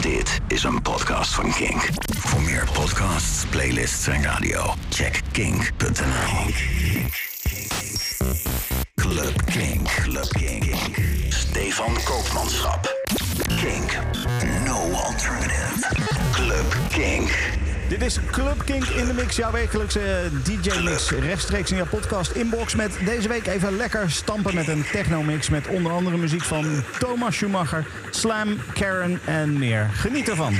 Dit is een podcast van Kink. Voor meer podcasts, playlists en radio, check kink.nl. Club Kink. Club Kink. Stefan Koopmanschap. Kink. No alternative. Club Kink. Dit is Club Kink in de Mix, jouw wekelijkse DJ-mix. Rechtstreeks in jouw podcast inbox met deze week even lekker stampen met een techno-mix... met onder andere muziek van Thomas Schumacher, Slam, Karen en meer. Geniet ervan.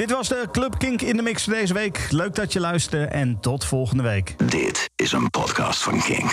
Dit was de Club Kink in de Mix voor deze week. Leuk dat je luisterde en tot volgende week. Dit is een podcast van Kink.